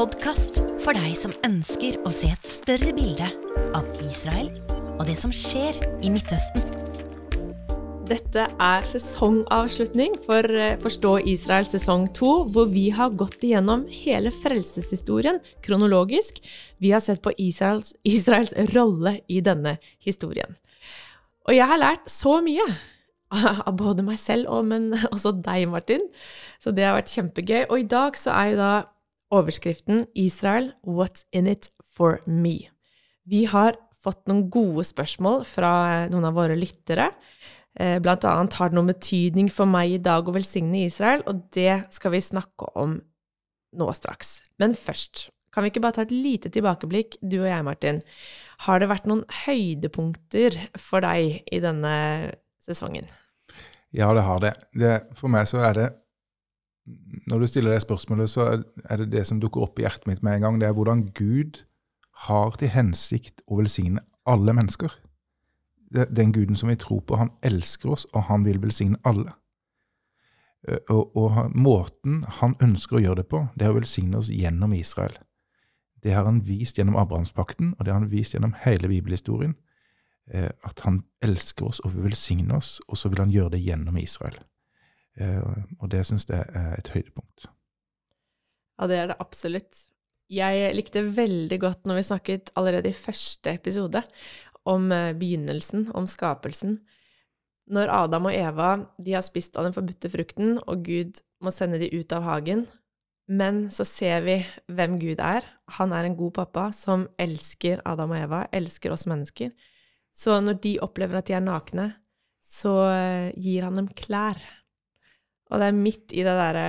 podkast for deg som ønsker å se et større bilde av Israel og det som skjer i Midtøsten. Dette er sesongavslutning for eh, Forstå Israel sesong to, hvor vi har gått igjennom hele frelseshistorien kronologisk. Vi har sett på Israels, Israels rolle i denne historien. Og jeg har lært så mye av både meg selv og men også deg, Martin. Så det har vært kjempegøy. Og i dag så er jo da overskriften 'Israel what's in it for me'. Vi har fått noen gode spørsmål fra noen av våre lyttere. Eh, blant annet har det noen betydning for meg i dag å velsigne Israel, og det skal vi snakke om nå straks. Men først, kan vi ikke bare ta et lite tilbakeblikk, du og jeg, Martin. Har det vært noen høydepunkter for deg i denne sesongen? Ja, det har det. det for meg så er det Når du stiller det spørsmålet, så er det det som dukker opp i hjertet mitt med en gang. Det er hvordan Gud har til hensikt å velsigne alle mennesker den guden som vi tror på, han elsker oss, og han vil velsigne alle. Eh, og, og, måten han ønsker å gjøre det på, det er å velsigne oss gjennom Israel. Det har han vist gjennom Abrahamspakten, og det har han vist gjennom hele bibelhistorien. Eh, at han elsker oss og vil velsigne oss, og så vil han gjøre det gjennom Israel. Eh, og det syns jeg er et høydepunkt. Ja, det er det absolutt. Jeg likte veldig godt når vi snakket allerede i første episode om eh, begynnelsen, om skapelsen. Når Adam og Eva de har spist av den forbudte frukten, og Gud må sende de ut av hagen, men så ser vi hvem Gud er. Han er en god pappa som elsker Adam og Eva, elsker oss mennesker. Så når de opplever at de er nakne, så eh, gir han dem klær. Og det er midt i det derre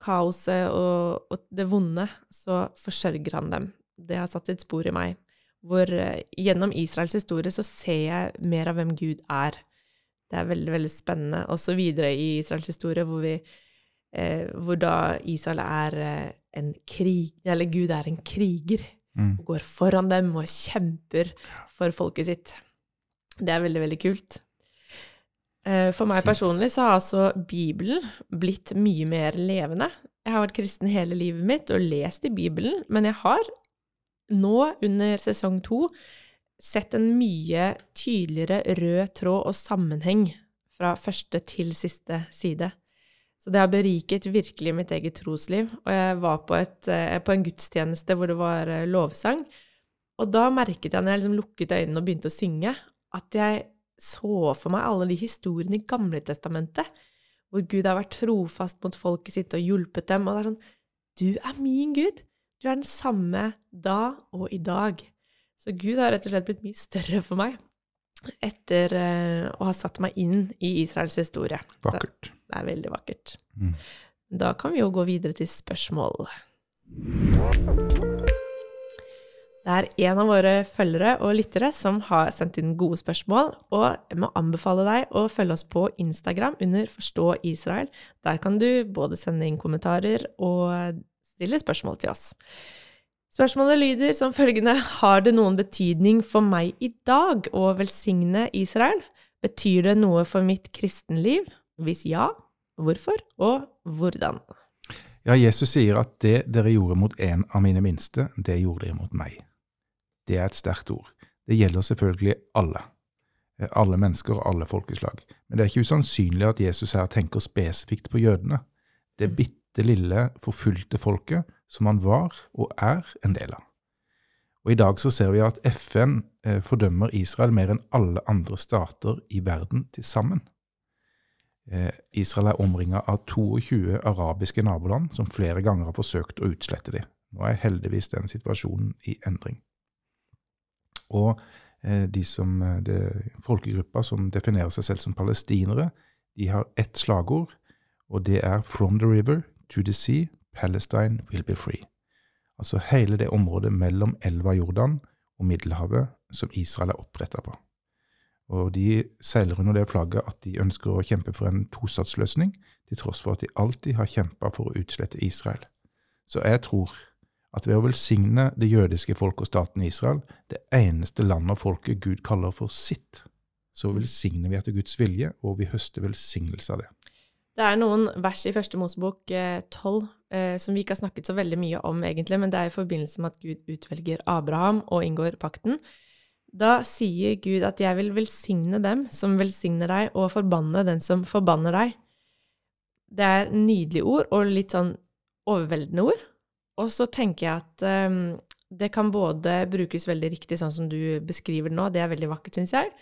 kaoset og, og, det vonde, så forsørger han dem. Det har satt sitt spor i meg hvor eh, gjennom Israels historie så ser jeg mer av hvem Gud er. Det er veldig, veldig spennende. Også videre i Israels historie, hvor, vi, eh, hvor da Israel er eh, en krig Eller Gud er en kriger. Mm. Og går foran dem og kjemper for folket sitt. Det er veldig, veldig kult. Eh, for meg personlig så har altså Bibelen blitt mye mer levende. Jeg har vært kristen hele livet mitt og lest i Bibelen, men jeg har nå, under sesong to, sett en mye tydeligere rød tråd og sammenheng fra første til siste side. Så det har beriket virkelig mitt eget trosliv. Og jeg var på, et, eh, på en gudstjeneste hvor det var eh, lovsang, og da merket jeg, når jeg liksom lukket øynene og begynte å synge, at jeg så for meg alle de historiene i Gamle testamentet, hvor Gud har vært trofast mot folket sitt og hjulpet dem. Og det er sånn Du er min Gud! Du er den samme da og i dag. Så Gud har rett og slett blitt mye større for meg etter uh, å ha satt meg inn i Israels historie. Vakkert. Det er veldig vakkert. Mm. Da kan vi jo gå videre til spørsmål. Det er en av våre følgere og lyttere som har sendt inn gode spørsmål, og jeg må anbefale deg å følge oss på Instagram under Forstå Israel. Der kan du både sende inn kommentarer og stille spørsmål til oss. Spørsmålet lyder som følgende Har det noen betydning for meg i dag å velsigne Israel? Betyr det noe for mitt kristenliv? Hvis ja, hvorfor og hvordan? Ja, Jesus sier at det dere gjorde mot en av mine minste, det gjorde dere mot meg. Det er et sterkt ord. Det gjelder selvfølgelig alle. Alle mennesker og alle folkeslag. Men det er ikke usannsynlig at Jesus her tenker spesifikt på jødene. Det bitte lille, forfulgte folket som han var og er en del av. Og I dag så ser vi at FN eh, fordømmer Israel mer enn alle andre stater i verden til sammen. Eh, Israel er omringa av 22 arabiske naboland som flere ganger har forsøkt å utslette dem. Nå er heldigvis den situasjonen i endring. Og eh, de som, det, folkegruppa som definerer seg selv som palestinere, de har ett slagord, og det er 'From the river to the sea, Palestine will be free. Altså hele det området mellom elva Jordan og Middelhavet som Israel er oppretta på. Og de seiler under det flagget at de ønsker å kjempe for en tostatsløsning, til tross for at de alltid har kjempa for å utslette Israel. Så jeg tror at ved å velsigne det jødiske folk og staten Israel, det eneste landet og folket Gud kaller for sitt, så velsigner vi etter Guds vilje, og vi høster velsignelse av det. Det er noen vers i første Mosebok eh, 12 eh, som vi ikke har snakket så veldig mye om, egentlig, men det er i forbindelse med at Gud utvelger Abraham og inngår pakten. Da sier Gud at 'jeg vil velsigne dem som velsigner deg, og forbanne den som forbanner deg'. Det er nydelige ord, og litt sånn overveldende ord. Og så tenker jeg at um, det kan både brukes veldig riktig, sånn som du beskriver det nå, det er veldig vakkert, syns jeg,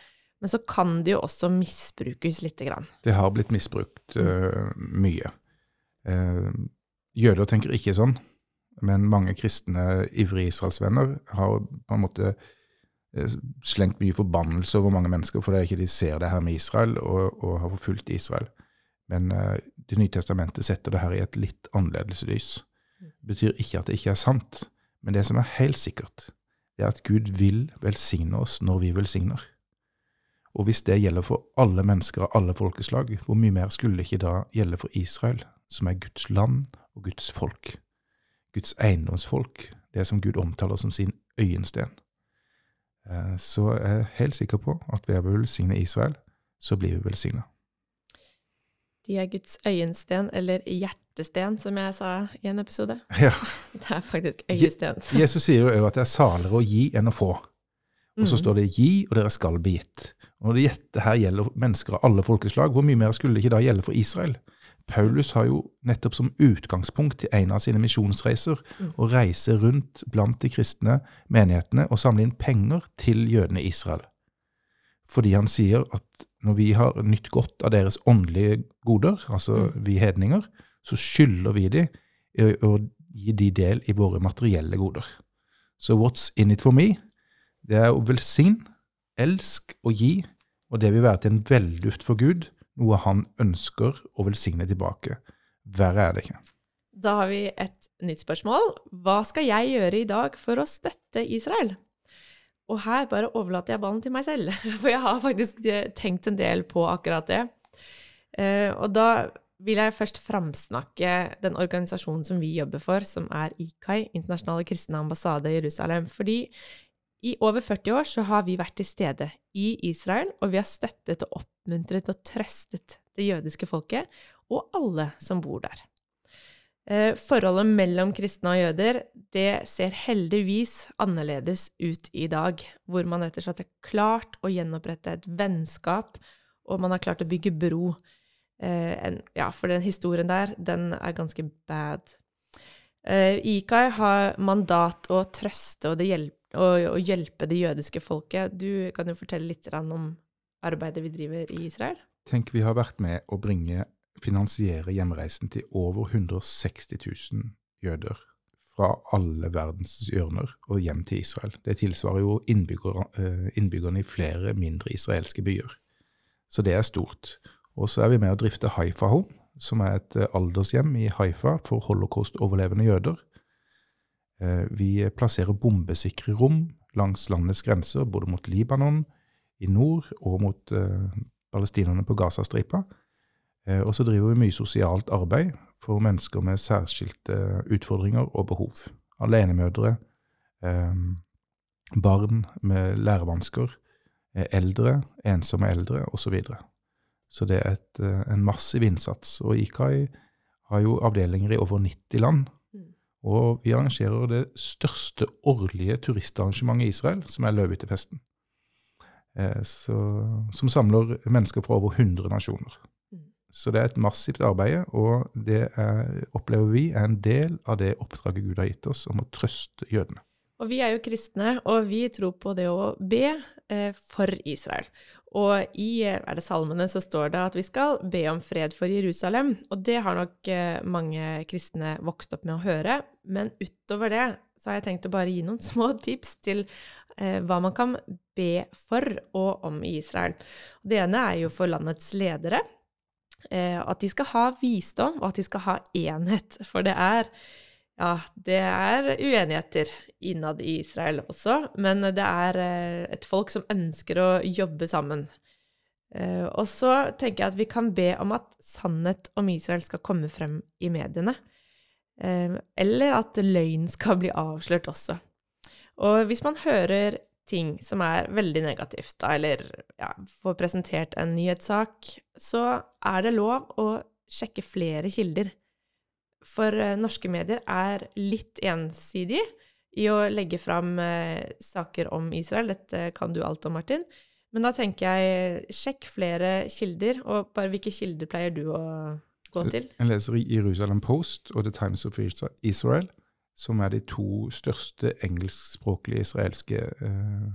men så kan det jo også misbrukes lite grann. Det har blitt misbrukt uh, mye. Uh, jøder tenker ikke sånn, men mange kristne, ivrige israelsvenner har på en måte uh, slengt mye forbannelse over mange mennesker fordi ikke de ser det her med Israel og, og har forfulgt Israel. Men Det nye testamentet setter det her i et litt annerledes lys. Betyr ikke at det ikke er sant, men det som er helt sikkert, det er at Gud vil velsigne oss når vi velsigner. Og hvis det gjelder for alle mennesker av alle folkeslag, hvor mye mer skulle det ikke da gjelde for Israel, som er Guds land og Guds folk? Guds eiendomsfolk, det som Gud omtaler som sin øyensten. Så jeg er helt sikker på at ved å velsigne Israel, så blir vi velsigna. De er Guds øyensten, eller hjertesten, som jeg sa i en episode. Ja. Det er faktisk øyesten. Jesus sier jo at det er saligere å gi enn å få. Og så Mm. står det 'gi, og dere skal bli gitt'. Og dette her gjelder mennesker av alle folkeslag, hvor mye mer skulle det ikke da gjelde for Israel? Paulus har jo nettopp som utgangspunkt til en av sine misjonsreiser Mm. å reise rundt blant de kristne menighetene og samle inn penger til jødene i Israel. Fordi han sier at når vi har nytt godt av deres åndelige goder, altså Mm. vi hedninger, så skylder vi de å å gi de del i våre materielle goder. Så what's in it for me? Det er å velsigne, elsk og gi, og det vil være til en velduft for Gud, noe han ønsker å velsigne tilbake. Verre er det ikke. Da har vi et nytt spørsmål. Hva skal jeg gjøre i dag for å støtte Israel? Og her bare overlater jeg ballen til meg selv, for jeg har faktisk eh, tenkt en del på akkurat det. Eh, og da vil jeg først framsnakke den organisasjonen som vi jobber for, som er IKAI, Internasjonale kristne ambassade i Jerusalem. Fordi i over 40 år så har vi vært til stede i Israel, og vi har støttet og oppmuntret og trøstet det jødiske folket og alle som bor der. Eh, Forholdet mellom kristne og jøder det ser heldigvis annerledes ut i dag, hvor man rett og slett har klart å gjenopprette et vennskap, og man har klart å bygge bro. Eh, ja, for den historien der, den er ganske bad. Eh, IKAI har mandat å trøste og, det hjel og, og hjelpe det jødiske folket. Du kan jo fortelle litt om arbeidet vi driver i Israel? Tenk vi har vært med å bringe, finansiere hjemreisen til over 160 000 jøder fra alle verdens hjørner og hjem til Israel. Det tilsvarer jo innbygger, eh, innbyggerne i flere mindre israelske byer. Så det er stort. Og så er vi med å drifte Haifa Home, som er et eh, aldershjem i Haifa for holocaust-overlevende jøder. Eh, Vi plasserer bombesikre rom langs landets grenser, både mot Libanon, i nord og mot palestinerne på Gazastripa. Eh, og så driver vi mye sosialt arbeid for mennesker med særskilte utfordringer og behov. Alenemødre, eh, barn med lærevansker, eh, eldre, ensomme eldre osv. Så, videre. så det er et, eh, en massiv innsats. Og IKAI har jo avdelinger i over 90 land. Mm. Og vi arrangerer det største årlige turistarrangementet i Israel, som er Løvehyttefesten. Eh, som samler mennesker fra over 100 nasjoner. Så det er et massivt arbeid, og det er, opplever vi er en del av det oppdraget Gud har gitt oss om å trøste jødene. Og vi er jo kristne, og vi tror på det å be eh, for Israel. Og i er det salmene så står det at vi skal be om fred for Jerusalem, og det har nok eh, mange kristne vokst opp med å høre. Men utover det så har jeg tenkt å bare gi noen små tips til eh, hva man kan be for og om i Israel. Det ene er jo for landets ledere. Eh, at de skal ha visdom, og at de skal ha enhet. For det er ja, det er uenigheter innad i Israel også, men det er eh, et folk som ønsker å jobbe sammen. Eh, Og så tenker jeg at vi kan be om at sannhet om Israel skal komme frem i mediene. Eller at løgn skal bli avslørt også. Og hvis man hører ting som er veldig negativt, da, eller ja, får presentert en nyhetssak, så er det lov å sjekke flere kilder. For eh, norske medier er litt ensidige i å legge fram eh, saker om Israel. Dette kan du alt om, Martin. Men da tenker jeg sjekk flere kilder, og bare hvilke kilder pleier du å gå til? Jeg leser i Jerusalem Post og The Times of Israel, som er de to største engelskspråklige israelske eh,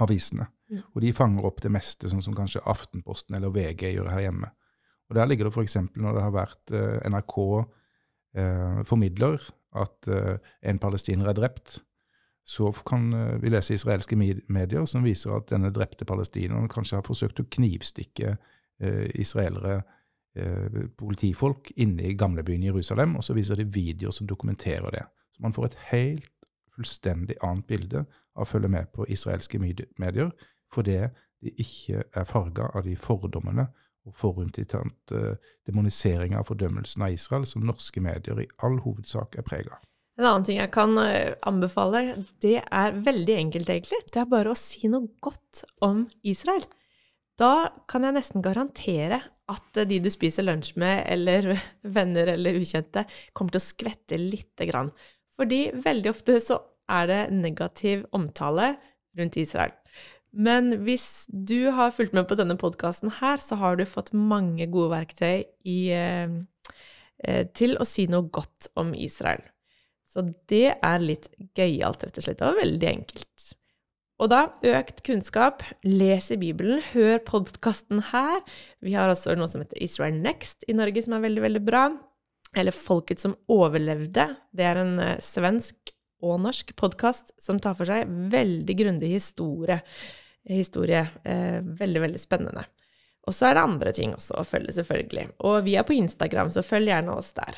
avisene. Mm. Og de fanger opp det meste, sånn som kanskje Aftenposten eller VG gjør her hjemme. Og Der ligger det f.eks. når det har vært eh, NRK eh, formidler at eh, en palestiner er drept, så kan eh, vi lese israelske medier som viser at denne drepte palestineren kanskje har forsøkt å knivstikke eh, israelere, politifolk, inne i gamlebyen Jerusalem, og så viser de videoer som dokumenterer det. Så man får et helt fullstendig annet bilde av å følge med på israelske medi- medier, fordi de ikke er farga av de fordommene og forutinntatt demoniseringa demonisering av fordømmelsen av Israel som norske medier i all hovedsak er prega av. En annen ting jeg kan eh, anbefale, det er veldig enkelt, egentlig. Det er bare å si noe godt om Israel. Da kan jeg nesten garantere at eh, de du spiser lunsj med, eller venner eller ukjente, kommer til å skvette lite grann. Fordi veldig ofte så er det negativ omtale rundt Israel. Men hvis du har fulgt med på denne podkasten her, så har du fått mange gode verktøy i, eh, eh, til å si noe godt om Israel. Så det er litt gøyalt, rett og slett, og veldig enkelt. Og da økt kunnskap, les i Bibelen, hør podkasten her. Vi har også noe som heter Israel Next i Norge, som er veldig, veldig bra. Eller Folket som overlevde. Det er en eh, svensk og norsk podkast som tar for seg veldig grundig historie. historie. Eh, veldig, veldig spennende. Og så er det andre ting også å følge, selvfølgelig. Og vi er på Instagram, så følg gjerne oss der.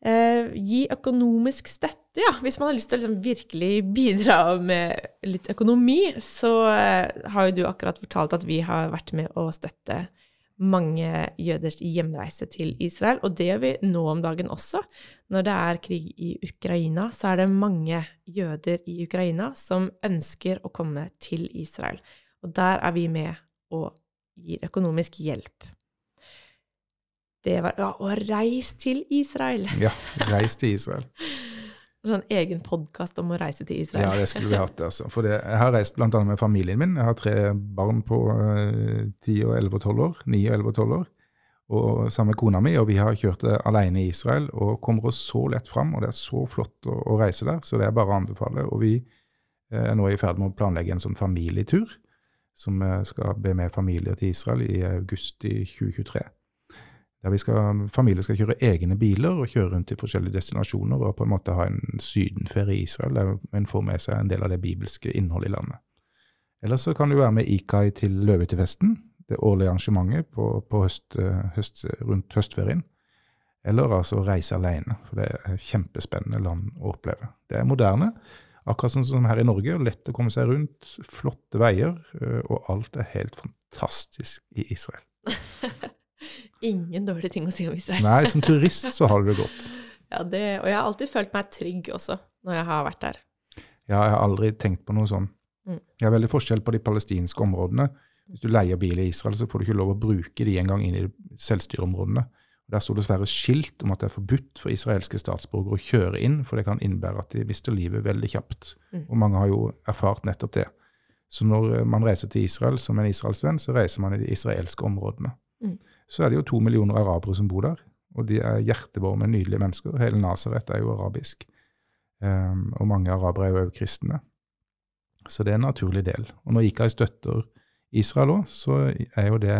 Eh, gi økonomisk støtte, ja. Hvis man har lyst til å liksom virkelig bidra med litt økonomi, så eh, har jo du akkurat fortalt at vi har vært med å støtte mange jøders hjemreise til Israel, og det gjør vi nå om dagen også. Når det er krig i Ukraina, så er det mange jøder i Ukraina som ønsker å komme til Israel. Og der er vi med og gir økonomisk hjelp. Det var Ja, og reis til Israel! Ja, reis til Israel. Sånn egen podkast om å reise til Israel. Ja, det skulle vi hatt. altså. For det, Jeg har reist bl.a. med familien min. Jeg har tre barn på eh, 10 og 11 og 12 år. 9 og 11 og 12 år. Og sammen med kona mi, og vi har kjørt alene i Israel og kommer oss så lett fram. Og det er så flott å, å reise der, så det er bare å anbefale. Og vi eh, er nå i ferd med å planlegge en sånn familietur som eh, skal be med familier til Israel i august i 2023. Der skal, familier skal kjøre egne biler og kjøre rundt til forskjellige destinasjoner og på en måte ha en sydenferie i Israel, der en får med seg en del av det bibelske innholdet i landet. Eller så kan du være med Ikai til Løvetefesten, det årlige arrangementet på, på høst, høst, rundt høstferien. Eller altså reise alene, for det er kjempespennende land å oppleve. Det er moderne, akkurat sånn som her i Norge, lett å komme seg rundt, flotte veier, og alt er helt fantastisk i Israel. Ingen dårlige ting å si om Israel. Nei, som turist så har du det godt. Ja, det, og jeg har alltid følt meg trygg også, når jeg har vært der. Ja, jeg har aldri tenkt på noe sånn. Mm. Det er veldig forskjell på de palestinske områdene. Hvis du leier bil i Israel, så får du ikke lov å bruke de engang inn i selvstyreområdene. Der sto dessverre skilt om at det er forbudt for israelske statsborgere å kjøre inn, for det kan innebære at de mister livet veldig kjapt. Mm. Og mange har jo erfart nettopp det. Så når man reiser til Israel som en israelsvenn, så reiser man i de israelske områdene. Mm. Så er det jo to millioner arabere som bor der, og de er hjertevarme, nydelige mennesker. Hele Nasaret er jo arabisk. Um, og mange arabere er jo også kristne. Så det er en naturlig del. Og når IKAI støtter Israel òg, så er jo det,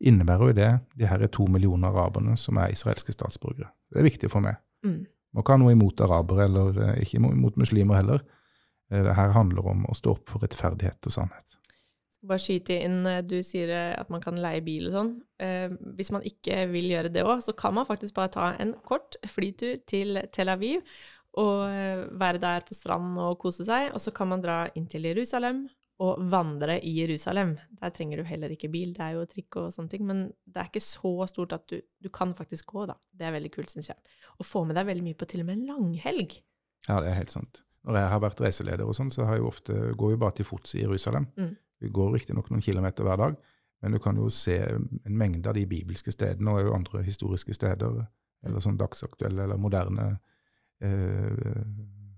innebærer jo det de her er to millioner araberne som er israelske statsborgere. Det er viktig for meg. Mm. Man kan noe imot arabere, eller eh, ikke imot muslimer heller. Eh, Det her handler om å stå opp for rettferdighet og sannhet. Bare skyte inn, eh, du sier eh, at man kan leie bil og sånn. Eh, hvis man ikke vil gjøre det òg, så kan man faktisk bare ta en kort flytur til Tel Aviv og eh, være der på stranden og kose seg. Og så kan man dra inn til Jerusalem og vandre i Jerusalem. Der trenger du heller ikke bil, det er jo trikk og sånne ting, men det er ikke så stort at du, du kan faktisk gå, da. Det er veldig kult, syns jeg. Og få med deg veldig mye på til og med en langhelg. Ja, det er helt sant. Når jeg har vært reiseleder og sånn, så har jeg jo ofte, går jeg bare til fots i Jerusalem. Mm. Vi går riktignok noen kilometer hver dag, Men du kan jo se en mengde av de bibelske stedene, og andre historiske steder, eller sånn dagsaktuelle eller moderne eh,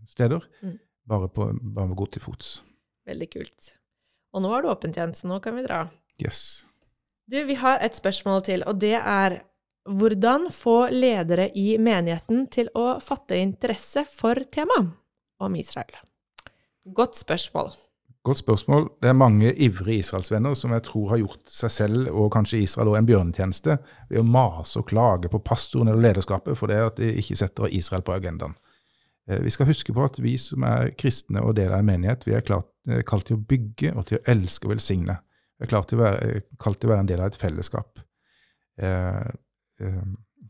steder, Mm. bare, på, bare med å gå til fots. Veldig kult. Og nå er det åpent, Nå kan vi dra. Yes. Du, vi har et spørsmål til, og det er hvordan få ledere i menigheten til å fatte interesse for temaet om Israel? Godt spørsmål. Godt spørsmål. Det er mange ivrige israelsvenner som jeg tror har gjort seg selv og kanskje Israel også en bjørnetjeneste ved å mase og klage på pastoren eller lederskapet for det at de ikke setter Israel på agendaen. Eh, Vi skal huske på at vi som er kristne og del av en menighet, vi er eh, kalt til å bygge og til å elske og velsigne. Vi er eh, kalt til å være en del av et fellesskap. Eh, eh,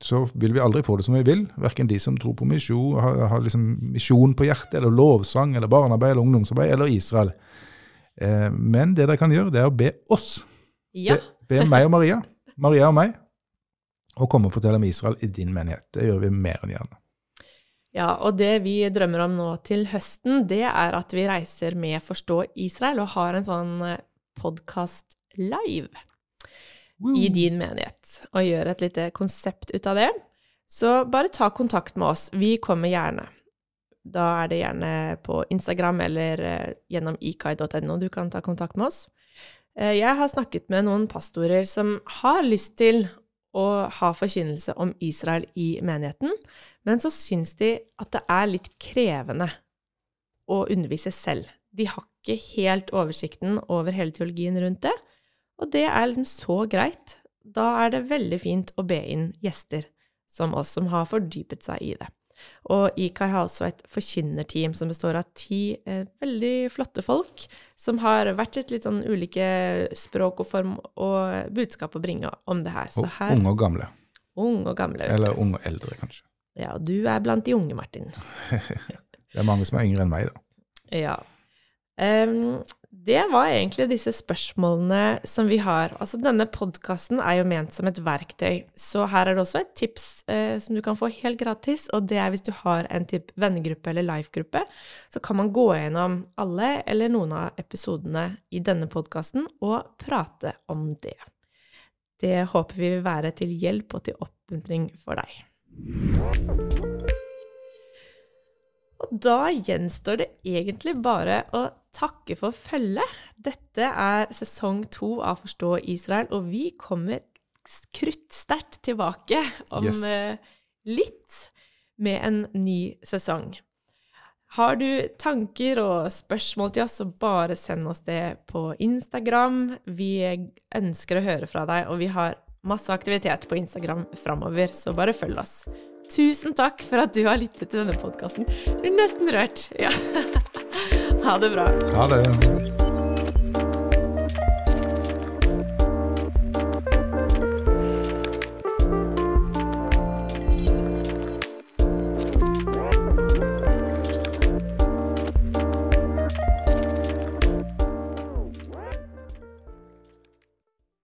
så vil vi aldri få det som vi vil, verken de som tror på misjon, har, har liksom misjon på hjertet, eller lovsang, eller barnearbeid, eller ungdomsarbeid, eller Israel. Eh, men det dere kan gjøre, det er å be oss, Ja. be, be meg og Maria, Maria og meg, å komme og fortelle om Israel i din menighet. Det gjør vi mer enn gjerne. Ja, og det vi drømmer om nå til høsten, det er at vi reiser med Forstå Israel og har en sånn podkast live i din menighet, og gjør et lite konsept ut av det. Så bare ta kontakt med oss. Vi kommer gjerne. Da er det gjerne på Instagram eller eh, gjennom ikai.no du kan ta kontakt med oss. Eh, Jeg har snakket med noen pastorer som har lyst til å ha forkynnelse om Israel i menigheten, men så syns de at det er litt krevende å undervise selv. De har ikke helt oversikten over hele teologien rundt det, og det er liksom så greit. Da er det veldig fint å be inn gjester som oss, som har fordypet seg i det. Og IKAI har også et forkynnerteam som består av ti eh, veldig flotte folk, som har hvert sitt litt sånn ulike språk og form og budskap å bringe om det her. Så her unge og gamle. Unge og gamle. Eller unge og eldre, kanskje. Ja, og du er blant de unge, Martin. Det er mange som er yngre enn meg, da. Ja. Em, det var egentlig disse spørsmålene som vi har. Altså, denne podkasten er jo ment som et verktøy, så her er det også et tips eh, som du kan få helt gratis, og det er hvis du har en type vennegruppe eller life-gruppe, så kan man gå gjennom alle eller noen av episodene i denne podkasten og prate om det. Det håper vi vil være til hjelp og til oppmuntring for deg. Og da gjenstår det egentlig bare å takke for følget. Dette er sesong to av Forstå Israel, og vi kommer kruttsterkt tilbake om Yes. eh, litt med en ny sesong. Har du tanker og spørsmål til oss, så bare send oss det på Instagram. Vi ønsker å høre fra deg, og vi har masse aktivitet på Instagram framover, så bare følg oss. Tusen takk for at du har lyttet til denne podkasten. Blir nesten rørt. Ja. Ha det bra. Ha det.